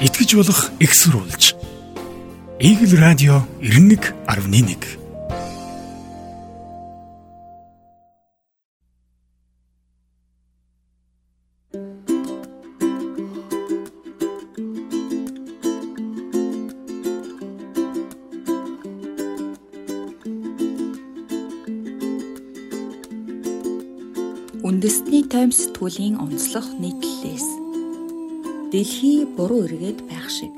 итгэж болох экссурулж. Игэл радио 91.1 Үндэсний тайм сэтгүүлийн онцлог нийтлэлээс Дэлхий буруу эргээд байх шиг.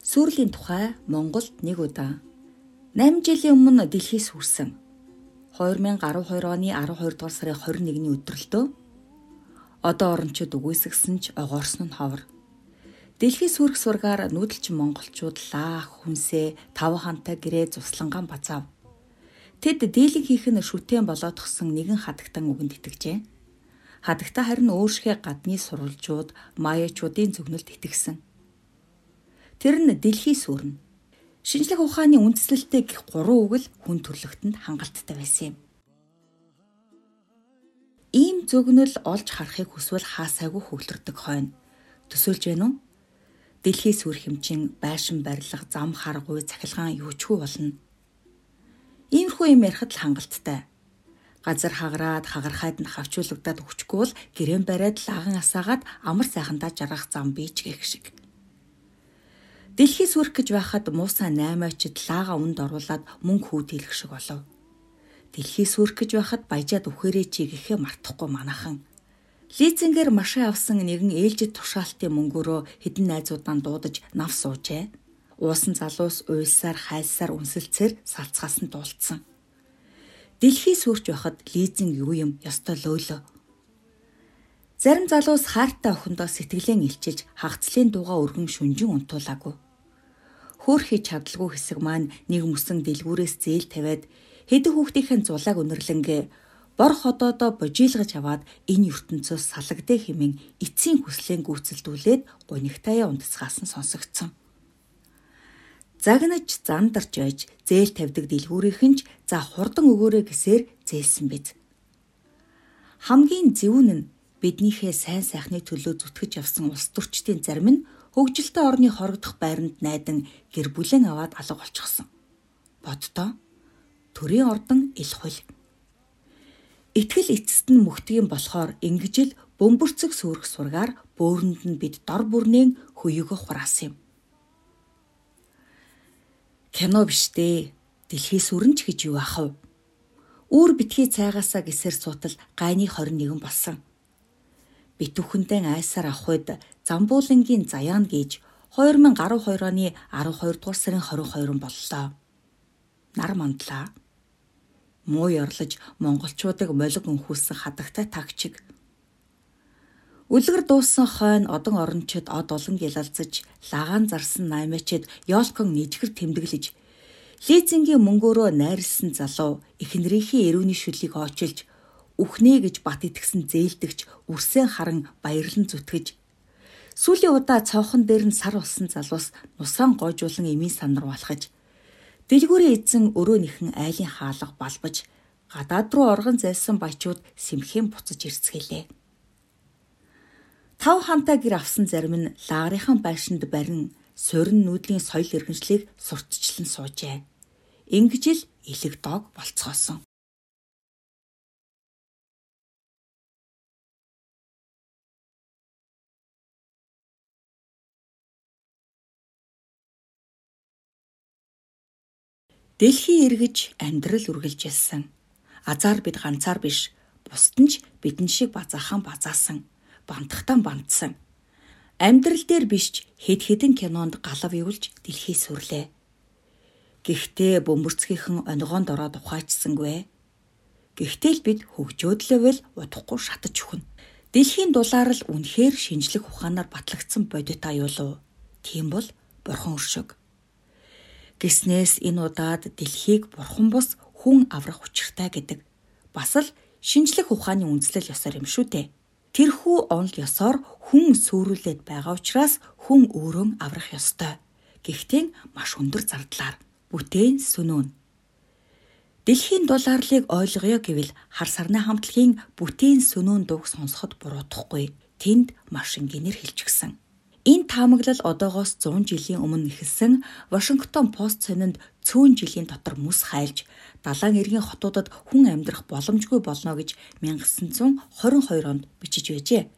Сүрлийн тухай Монголд нэг удаа 8 жилийн өмнө дэлхийс хүрсэн 2012 оны 12 дугаар сарын 21-ний өдрөлтөө одоо орончууд үгүйсгсэн ч огоорсон нь ховор. Дэлхийс хүрэх сургаар нүүдэлчин монголчууд лаах, хүнсээ, тав хантай гэрээ цуслангаан бацаав Тэд дийлэн хийх нь шүтэн болоодгсон нэгэн хадагтан үгэнд итгэжээ. Хадагта харин өөршгөө гадны сурвалжууд, маяачуудын зөвнөлд итгэсэн. Тэр нь дэлхий сүрнэ. Шинжлэх ухааны үндэслэлтэй гих гурван үг л хүн төрлөختөнд хангалттай байсан юм. Ийм зөвгнөл олж харахыг хүсвэл хаасаагүй хөвлөрдөг хойно. Төсөөлж байна уу? Дэлхий сүр хэмжин байшин барилга, зам харгуй, цахилгаан юучгүй болно Иймэрхүү юм ярихад л хангалттай. Газар хагараад хагархайд нь хавчуулагдаад өчгөө л гэрээн бариад лаган асаагаад амар сайхандаа жаргах зам бийч гэх шиг. Дэлхий сүрх гэж байхад муусаа 8-ачд лаага үнд оруулаад мөнгө хүүд хэлэх шиг болов. Дэлхий сүрх гэж байхад баяжаад үхээрээ чи гэхээ мартахгүй манахан. Лизингээр машин авсан нэгэн ээлжид тушаалтын мөнгөөрөө хідэн найзуудаа дуудаж нав суужээ уусан залуус уйлсаар хайсаар үнсэлцээр салцгаас нь дуулцсан. Дэлхий сүрч байхад лизинг юу юм ёстой лөөлөө. Зарим залуус хаартай охиндоо сэтгэлэн илчилж хагцлын дууга өргөн шүнжин унтуулаагүй. Хөөхий чадалгүй хэсэг маань нэг мөсөн дэлгүүрээс зээл тавиад хэдэн хүүхдийн зулааг өнөрлөнгөө бор ходоодоо божилгаж аваад энэ ертөнцөөс салагдээ хэмээн эцсийн хүслэн гүйцэлдүүлээд гунигтаяа унтцгаас нь сонсогдсон загнаж зандарч байж зээл тавьдаг дэлгүүрийнхэн ч за хурдан өгөөрэй гэсээр зээлсэн биз. Хамгийн зөвүүн нь биднийхээ сайн сайхны төлөө зүтгэж явсан улс төрчдийн зарим нь хөгжилтэй орны хорогдох байранд найдан гэр бүлэн аваад алга болчихсон. Боддоо төрийн ордон ил хул. Итгэл эцэст нь мөхтгийм болохоор ингэж л бөмбөрцөг сүрэх сургаар бөөрөнд нь бид дор бүрнээ хөйөгө хураасан юм кино биш дээ. Дэлхийс өрнч гэж юу ах вэ? Үүр битгий цайгаасаа гисэр суутал гайны 21 болсон. Битүүхэндээ айсаар авах үед Замбуулангийн заяан гэж 2012 оны 12 дугаар сарын 22-нд боллоо. Нар мандлаа. Муу ёрлож монголчуудыг молиг өнхүүлсэн хадагтай тагчиг Үлгэр дууссан хойно одон орончид од олон гялалзаж, лагаан зарсан наймаачид ёолкон нэжгэр тэмдэглэж, лизингийн мөнгөөрөө найрлсан залуу эхнэрийнхээ эрүүний шүлийг очилж, үхнэ гэж бат итгэсэн зээлдэгч үрсэн харан баярлан зүтгэж, сүүлийн удаа цавхан дээр нь сар болсон залуус нусаан гойжуулан эмийн санар балхаж, дэлгүүрийн эзэн өрөөнийхэн айлын хаалга балбаж, гадаад руу оргон зайсан баячууд сэмхэн буцаж ирцгэлээ. Тав хантай гэр авсан зарим нь лагрынхан байшинд барин сорин нүүдлийн соёл иргэншлийг сурталчлан суужээ. Ингэж л элэг дог болцгоосон. Дэлхий эргэж амьдрал үргэлжилсэн. Азар бид ганцаар биш, бусд нь ч бидэн шиг базаахан базаасан бантахтан бантсан. Амьдрал дээр биш хэд хэдэн кинонд галав явуулж дэлхий сүрлээ. Гэхдээ бөмбөрцгийнхэн онгоонд ороод ухаачсангүй. Гэхдээ л бид хөгжөөдлөөл удахгүй шатаж өгнө. Дэлхийн дулаар л үнэхээр шинжлэх ухаанаар батлагдсан бодит аюулуу. Тийм бол бурхан өршөг. Гиснээс энэ удаад дэлхийг бурхан бус хүн аврах учиртай гэдэг бас л шинжлэх ухааны үндэслэл ёсоор юм шүү дээ. Тэрхүү онол ёсоор хүн сүрүүлээд байгаа учраас хүн өөрөө аврах ёстой. Гэхдээ маш өндөр зардлаар бүтээн сүнүүн. Дэлхийн дулаарлыг ойлгоё гэвэл хар сарны хамтлагийн бүтээн сүнүүн дууг сонсоход буруудахгүй. Тэнд маш ингийнээр хэлчихсэн. Энэ таамаглал одоогоос 100 жилийн өмнө эхэлсэн Вашингтон пост сонинд цөөн жилийн дотор мөс хайлж далайн эргийн хотуудад хүн амьдрах боломжгүй болно гэж 1922 онд бичиж байжээ.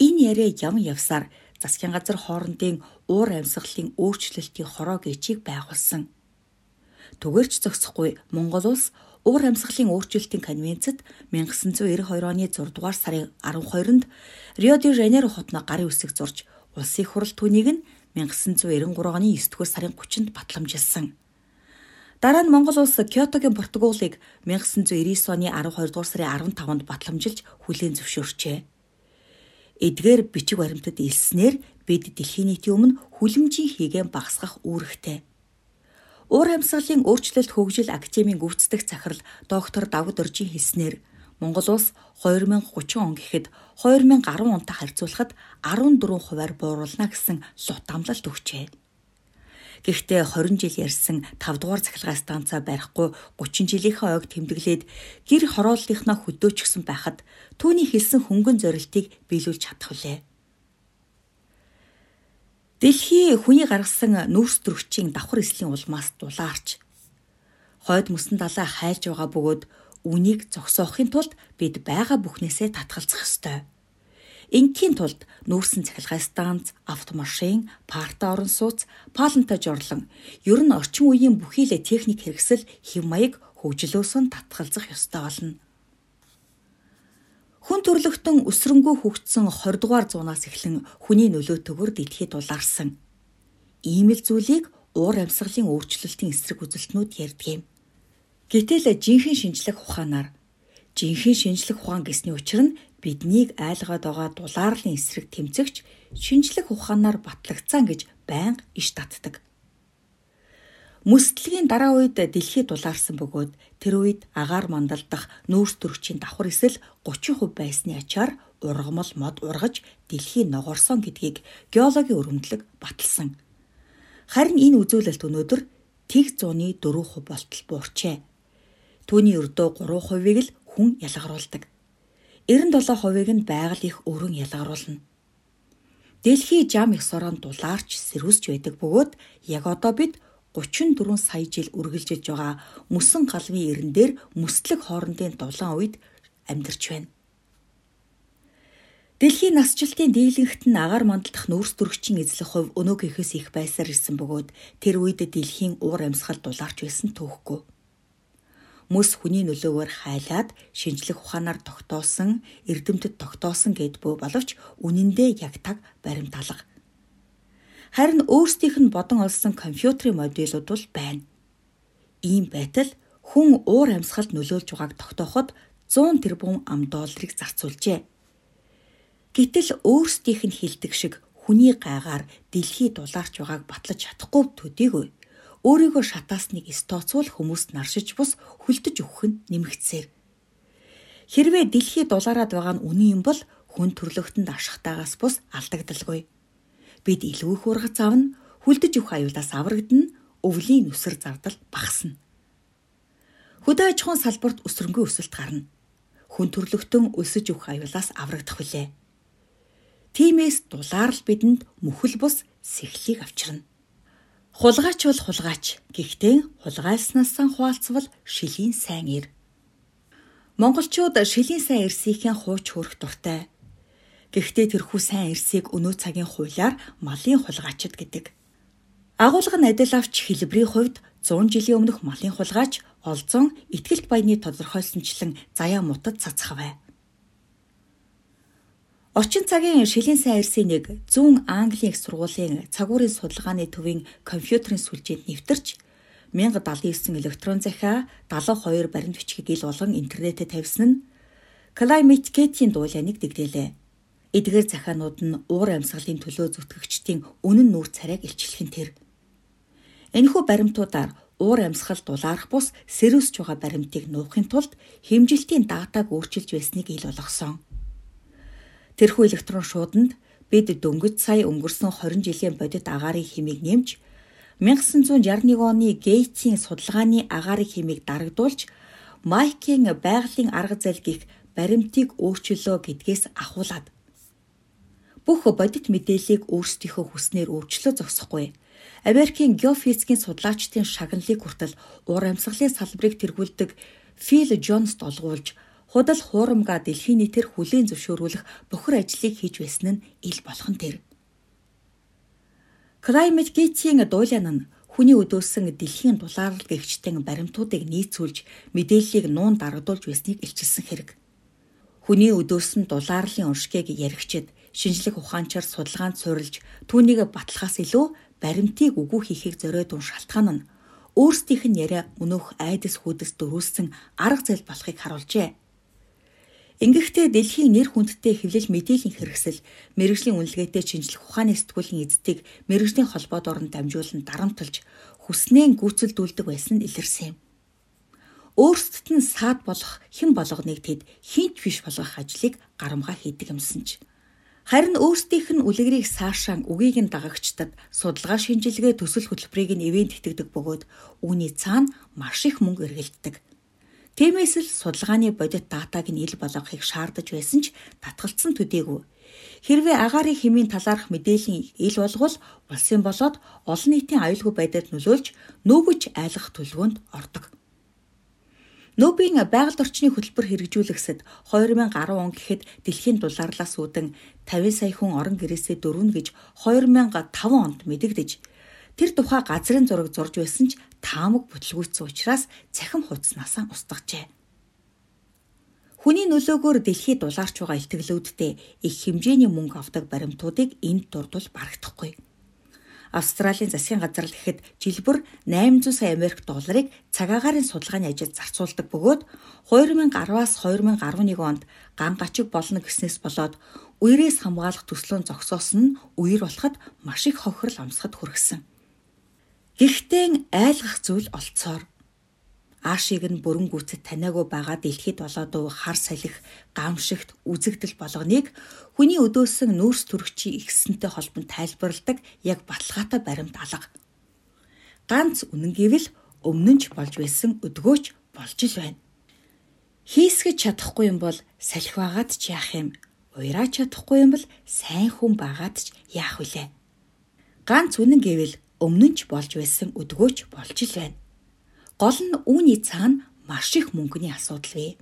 Энэ яриа ям явсаар засгийн газар хоорондын уур амьсгалын өөрчлөлтийн хороо гэчийг байгуулсан. Түгээрч зогсохгүй Монгол улс уур амьсгалын өөрчлөлтийн конвенцэд 1992 оны 6 дугаар сарын 12-нд Рио де Жанейро хотно гарын үсэг зурж Улсын их хурл түүнийг нь 1993 оны 9 дугаар сарын 30-нд батламжилсан. Дараа нь Монгол улс Киотогийн протоколыг 1999 оны 12 дугаар сарын 15-нд батламжилж хүлээн зөвшөөрчээ. Эдгээр бичиг баримтад илснээр бид дэлхийн нийтийн өмнө хүлэмжийн хийгэн багасгах үүрэгтэй. Уур амьсгалын өөрчлөлт хөгжил академийн гүйцэтгэх захирал доктор Давид Оржийн хэлснээр Монгол улс 2030 он гэхэд 2010 онтой харьцуулахад 14 хувиар бууруулна гэсэн лут амлалт өгчээ. Гэхдээ 20 жил ярьсан 5 дугаар цахилгаан станцаа барихгүй 30 жилийнхээ ойг тэмдэглээд гэр хорооллынхаа хөдөөчгсөн байхад түүний хэлсэн хөнгөн зорилтыг биелүүлж чадах вүлээ. Дэлхий хүний гаргасан нүүрс төрөгчийн давхар эслийн улмаас дулаарч хойд мөсөн далаа хайлж байгаа бөгөөд үнийг зогсоохын тулд бид байгаа бүхнээсээ татгалзах ёстой. Ингийн тулд нүүрсэн цахилгаан станц, автомашин, парта орон сууц, паланта жорлон ер нь орчин үеийн бүхий л техник хэрэгсэл хэв маяг хөгжлөөс нь татгалзах ёстой болно. Хүн төрлөختөн өсрөнгөө хөгжсөн 20 дугаар зуунаас эхлэн хүний нөлөөтэйгөр дэлхийд дулаарсан. Ийм л зүйлийг уур амьсгалын өөрчлөлтийн эсрэг үзэлтнүүд ярьдаг юм. Гэтэл жинхэнэ шинжлэх ухаанаар жинхэнэ шинжлэх ухаан гэсний учир нь биднийг айлгаад байгаа дулаарлын эсрэг тэмцэгч шинжлэх ухаанаар батлагдсан гэж байнга иш татдаг. Мөсдлөгийн дараа үед дэлхийд дулаарсан бөгөөд тэр үед агаар мандалдах нүүрс төрөгчийн давхар эсэл 30% байсны ачаар ургамал мод ургаж дэлхий ногоорсон гэдгийг геологийн өрөмдлөг баталсан. Харин энэ үзүүлэлт өнөөдөр тэг зууны 4% болтол буурчээ. Түүний өрдөө 3%-ийг л хүн ялгаруулдаг. 97%-ийг нь байгаль их өрөн ялгаруулна. Дэлхий жам их сорон дулаарч сэрүүсч байдаг бөгөөд яг одоо бид 34 сая жил үргэлжилж байгаа мөсөн галвын эрен дээр мөслөг хоорондын дулаан үед амьдарч байна. Дэлхийн насжилтын дийлэнхт нь агаар мандалдах нүүрс төрөгчийн эзлэх хувь өнөөгийнхөөс их байсаар ирсэн бөгөөд тэр үед дэлхийн уур амьсгал дулаарч байсан төвхгүй мөс хүний нөлөөгөөр хайлаад шинжлэх ухаанаар тогтоосон, эрдэмтэд тогтоосон гэд бөө боловч үнэндээ яг таг баримт алга. Харин өөрсдийнх нь бодон олсон компьютерийн модулууд бол байна. Ийм байтал хүн уур амьсгалд нөлөөлж байгааг тогтооход 100 тэрбум ам долларыг зарцуулжээ. Гэтэл өөрсдийнх нь хилдэг шиг хүний гайгаар дэлхий дулаарч байгааг батлаж чадахгүй төдийгүй өөрийгөө шатаасныг стоцуул хүмүүст наршиж бус хүлдэж өгөх нь нэмэгдсээр. Хэрвээ дэлхий дулаараад байгаа нь үнэн юм бол хүн төрлөختөнд ашигтаагаас бус алдагдaltaгүй. Бид илүү их ургац авна, хүлдэж өгөх аюулаас аврагдана, өвлийн нүсэр зардал багасна. Хөдөө аж ахуйн салбарт өсрөнгөө өсөлт гарна. Хүн төрлөختөн өсөж өгөх аюулаас аврагдах хүлээ. Тимээс дулаар л бидэнд мөхөл бус сэхлийг авчирна. Хулгайч бол хулгайч. Гэхдээ хулгайлснаас хуваалцвал шилийн сайн ир. Монголчууд шилийн сайн ирсийнхээ хууч хөрөх дуртай. Гэхдээ тэрхүү сайн ирсийг өнөө цагийн хуулиар малын хулгайчд гэдэг. Агуулга нь адил авч хэлбэрийн хувьд 100 жилийн өмнөх малын хулгайч олзон ихтгэлт баяны тодорхойлсончлон заяа мутад цацхав. Орчин цагийн шилийн сайн ирсийн нэг зүүн Английн их сургуулийн цагуурын судалгааны төвийн компьютерийн сүлжээнд нэвтэрч 1079 электрон захиа 72 баримт бичгийг ил болгон интернэтэд тавьсан нь Climate Gate-ийн дуулааныг дэгдээлээ. Эдгээр захианууд нь уур амьсгалын төлөө зүтгэгчдийн үнэн нүүр царайг илчлэх нь тэр. Энэхүү баримтуудаар уур амьсгал дулаарах бус сэрүүсж байгаа баримтыг нуухын тулд хэмжилтийн датаг өөрчилж байсныг ил болгосон. Тэрхүү электрон шууданд бид дөнгөж сая өнгөрсөн 20 жилийн бодит агаарын хэмийг нэмж 1961 оны Гейтсийн судалгааны агаарын хэмийг дарагдуулж Майкийн байгалийн арга зал гих баримтыг өөрчлөлөө гэдгээс ахуулаад бүх бодит мэдээллийг өөрсдийнхөө хүснээр өвчлөө зогсохгүй. Америкийн геофизикийн судлаачдын шагналыг хүртэл уур амьсгалын салбарыг тэргүүлдэг Фил Джонс долгуулж худал хуурамга дэлхийн нийтээр хүлээн зөвшөөрүүлэх бохир ажлыг хийж байсан нь ил болох нь тэр. Climate Gate-ийн дуулан нь хүний өдөөсөн дэлхийн дулаалал гэгчтэн баримтуудыг нийцүүлж мэдээллийг нуун дарагдуулж байсныг илчилсэн хэрэг. Хүний өдөөсөн дулаарлын уршгийг яригчид шинжлэх ухаанчаар судалгаанд суурилж түүнийг баталгаас илүү баримтыг үгүй хийхийг зориод ун шалтгаан нь өөрсдийнх нь яриа өнөөх айдас хүдэс дөрүүлсэн арга зэл болохыг харуулжээ. Ингэхдээ дэлхийн нэр хүндтэй хэвлэл мэдээллийн хэрэгсэл мэрэгжлийн үнэлгээтэй шинжлэх ухааны сэтгүүлийн эздийг мэрэгжлийн холбоод орон дамжуулан дарамтлж хүснээ гүйцэлдүүлдэг байсан нь илэрсэн юм. Өөрсдөд нь саад болох хэн болгоныг тэд хинч биш болгох ажлыг гарамгаа хийдэг юмсан ч Харин өөрсдийнх нь үлгэрийг саашаан үгийг нь дагагчдад судалгаа шинжилгээ төсөл хөтөлбөрийг нь ивент итгэдэг бөгөөд үүний цаана маш их мөнгө эргэлддэг. Тиймээс л судалгааны бодит датаг нь ил болгохыг шаардаж байсан ч татгалцсан төдийгүй. Хэрвээ агаарын хэмийн талаарх мэдээллийн ил болгол улсын болоод олон нийтийн аюулгүй байдлыг нөлөөлж нөөгөж айлгах төлөвөнд ордог. Нөбийн байгаль орчны хөтөлбөр хэрэгжүүлэхсэд 2010 он гэхэд дэлхийн дулаарлаас үүдэн 50 сая хүн орон гэрээсээ дөрвөн гэж 2005 онд мэдэгдэж тэр тухай газрын зураг зурж байсан ч таамаг бүтлгүүцсэн учраас цахим хуудаснасаа устгажээ. Хүний нөлөөгөөр дэлхийд дулаарч байгаа илтгэлүүдтэй их хэмжээний мөнгө авдаг баримтуудыг энд дурдвал барагдахгүй. Австралийн засгийн газар л гэхэд жилбэр 800 сая Америк долларыг цагаагаарын судалгааны ажилд зарцуулдаг бөгөөд 2010-аас 2011 онд ган гачиг болно гэснээс болоод үерээс хамгаалах төслөө зогсоосон нь үер болоход маш их хохирол амсгад хүргэсэн. Гэхдээ айлгах зүйл олцоор аашиг нь бүрэн гүцэд таниагүй байгаа дэлхийд болоод хар салхи, гамшигт, үзэгдэл болгоныг хүний өдөөсөн нүүрс төрөгчийн ихсэнтэй холбон тайлбарладаг яг баталгаатай баримт алга. Ганц үнэн гэвэл өмнө нь ч болж байсан өдгөөч болж л байна. Хийсгэж чадахгүй юм бол салхи байгаад ч яах юм? Уяраач чадахгүй юм бол сайн хүн байгаад ч яах вүлээ? Ганц үнэн гэвэл өмнө нь ч болж байсан өдгөөч болж л байна. Гол нь үүний цаана маш их мөнгөний асуудал вэ.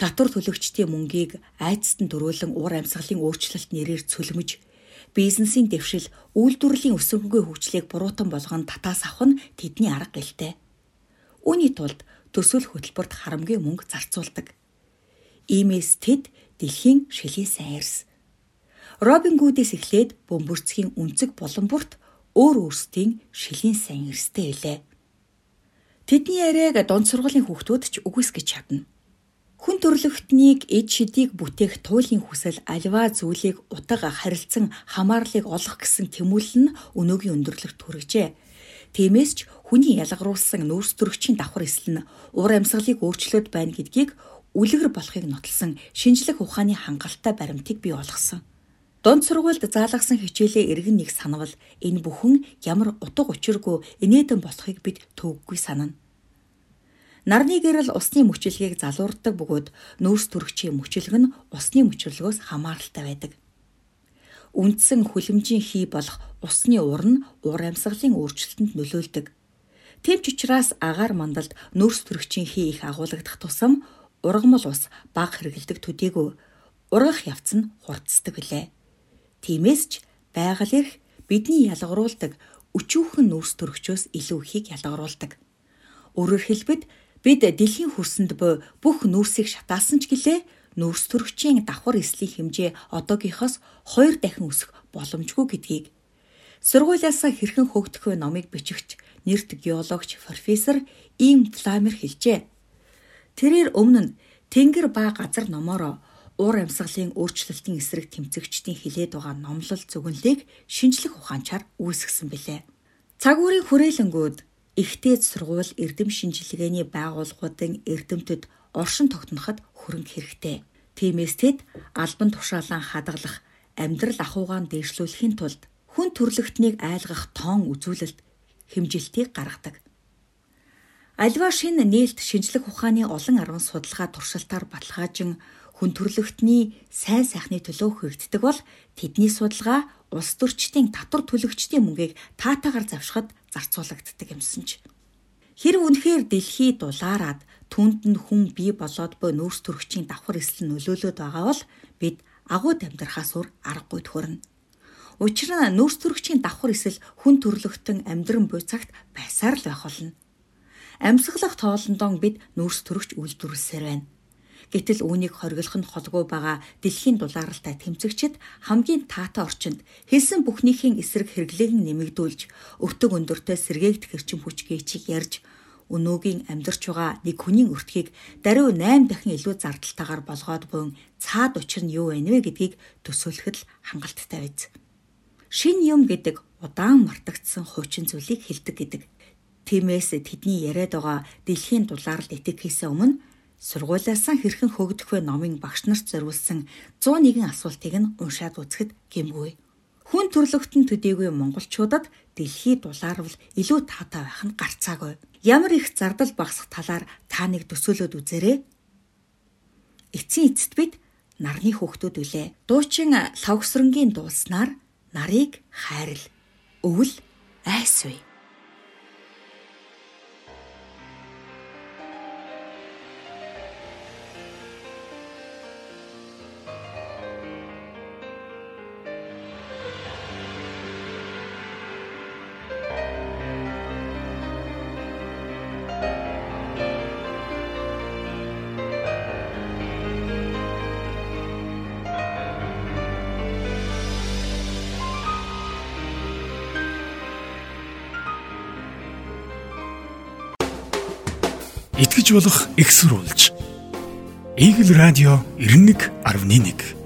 Татвар төлөгчдийн мөнгийг айцт нь дөрүүлэн уур амьсгалын өөрчлөлт нэрээр цөлмөж бизнесийн дэвшил, үйлдвэрлэлийн өсөнхөө хөгжлийг буруутан болгон татаас авах нь тэдний арга гэлтэй. Үүний тулд төсөл хөтөлбөрт харамгийн мөнгө зарцуулдаг. Иймээс тэд дэлхийн шилийн сайн эрс. Робин Гудээс эхлээд бөмбөрцгийн үнцэг булан бүрт өөр өөрсдийн шилийн сайн эрстэй илээ. Тэдний яриаг дунд сургуулийн хүүхдүүд ч үгүйсгэж чадна. Хүн төрлөختнийг эд шидийг бүтээх туйлын хүсэл альва зүйлийг утга харилцан хамаарлыг олох гэсэн тэмүүлэл нь өнөөгийн өндөрлөгт хүргэжээ. Тиймээс ч хүний ялгаруулсан нөөц төрөгчийн давхар эсэл нь уур амьсгалыг өөрчлөөд байна гэдгийг үлгэр болохыг нотолсон шинжлэх ухааны хангалттай баримтыг бий болгосон. Дунд сургуульд заалгасан хичээлээ эргэн нэг санавал энэ бүхэн ямар утга учиргүй инээдэн болохыг бид төвөггүй санана. Нарны гэрэл усны мөчлөгийг залуурдаг бөгөөд нөөц төрөгчийн мөчлөг нь усны мөчлөгөөс хамааралтай байдаг. Үндсэн хүлэмжийн хий болох усны ур нь уур амьсгалын өөрчлөлтөнд нөлөөлдөг. Тэвч учраас агаар мандалд нөөц төрөгчийн хий их агуулгадах тусам ургамал ус баг хэрэгэлдэг төдийгүй ургах явц нь хурдсдаг билээ. Тиймээс ч байгаль эрх бидний ялгаруулдаг өчүүхэн нөөц төрөгчөөс илүү ихийг ялгаруулдаг. Өөрөөр хэлбэл Бид дэлхийн хөрсөнд буй бүх нүүрсийг шатаасан ч гэлээ нүүрс төрөгчийн давхар эслийн хэмжээ одоогийнхоос 2 дахин өсөх боломжгүй гэдгийг сургуулиас хэрхэн хөөгдөх вэ номыг бичигч нэрт геологч профессор Им Фламер хэлжээ. Тэрээр өмнө нь Тэнгэр ба газар номоор уур амьсгалын өөрчлөлтийн эсрэг тэмцэгчдийн хилээд байгаа номлол зөвгөнлийг шинжлэх ухаанчаар үүсгэсэн билээ. Цаг үеийн хүрээлэнгүүд Ихтэй сургууль эрдэм шинжилгээний байгууллагуудын эрдэмтэд оршин тогтноход хөрөнгө хэрэгтэй. Тиймээс тэд албан тушаалан хадгалах, амьдрал ахуйгаан дээшлүүлэхийн тулд хүн төрлөختнийг айлгах тоон үзүүлэлт хэмжилтийг гаргадаг. Альва шинэ нээлт шинжлэх ухааны олон арван судалгаа туршилтаар баталгаажин хүн төрлөختний сайн сайхны төлөө хүрддэг бол тэдний судалгаа улс төрчдийн татвар төлөгчдийн мөнгийг таатагаар завшихад зарцуулагддаг юмсан ч. Хэрв үнэхээр дэлхий дулаараад түнд нь хүн бий болоод бо нөөц төрөгчийн давхар эсэл нь нөлөөлөд байгаа бол бид агууд амьдрахаас өөр аргагүй төхөрнө. Учир нь нөөц төрөгчийн давхар эсэл хүн төрлөختөн амьдран буй цагт байсаар л байх болно. Амьсгалах тоолондоо бид нөөц төрөгч үйлдвэрлэсээр байна Гэтэл үүнийг хориглох нь холгүй байгаа дэлхийн дулааралтай тэмцэгчид хамгийн таатай орчинд хэлсэн бүхнийхээ эсрэг хэрэглээг нэмэгдүүлж өвтөг өндөртэй сэргээгдэх эрчим хүч гээчийг ярьж өнөөгийн амьдарч байгаа нэг хүний өртгийг даруй 8 дахин илүү зардалтайгаар болгоод буйн цаад учир нь юу вэ нэ гэдгийг төсөөлөхөд л хангалттай биз. Шин юм гэдэг удаан мартагдсан хуучин зүйлийг хэлдэг гэдэг. Тиймээс тэдний яриад байгаа дэлхийн дулаарлд итгэхээс өмнө Сургуулиасаа хэрхэн хөгдөх вэ номын багш нарт зориулсан 101 асуултыг нь уншаад үзэхэд гэмгүй. Хүн төрлөختөн төдийгүй монголчуудад дэлхий дулаарвал илүү таатай байх нь гарцаагүй. Ямар их зардал багсах талаар та нэг төсөөлөд үзээрэй. Эцсийн эцэд бид нарны хүүхдүүд үлээ. Дуучин лавгсрангийн дуулснаар нарыг хайрл. Өвөл айсвэ. Итгэж болох экссурулж. Игэл радио 91.1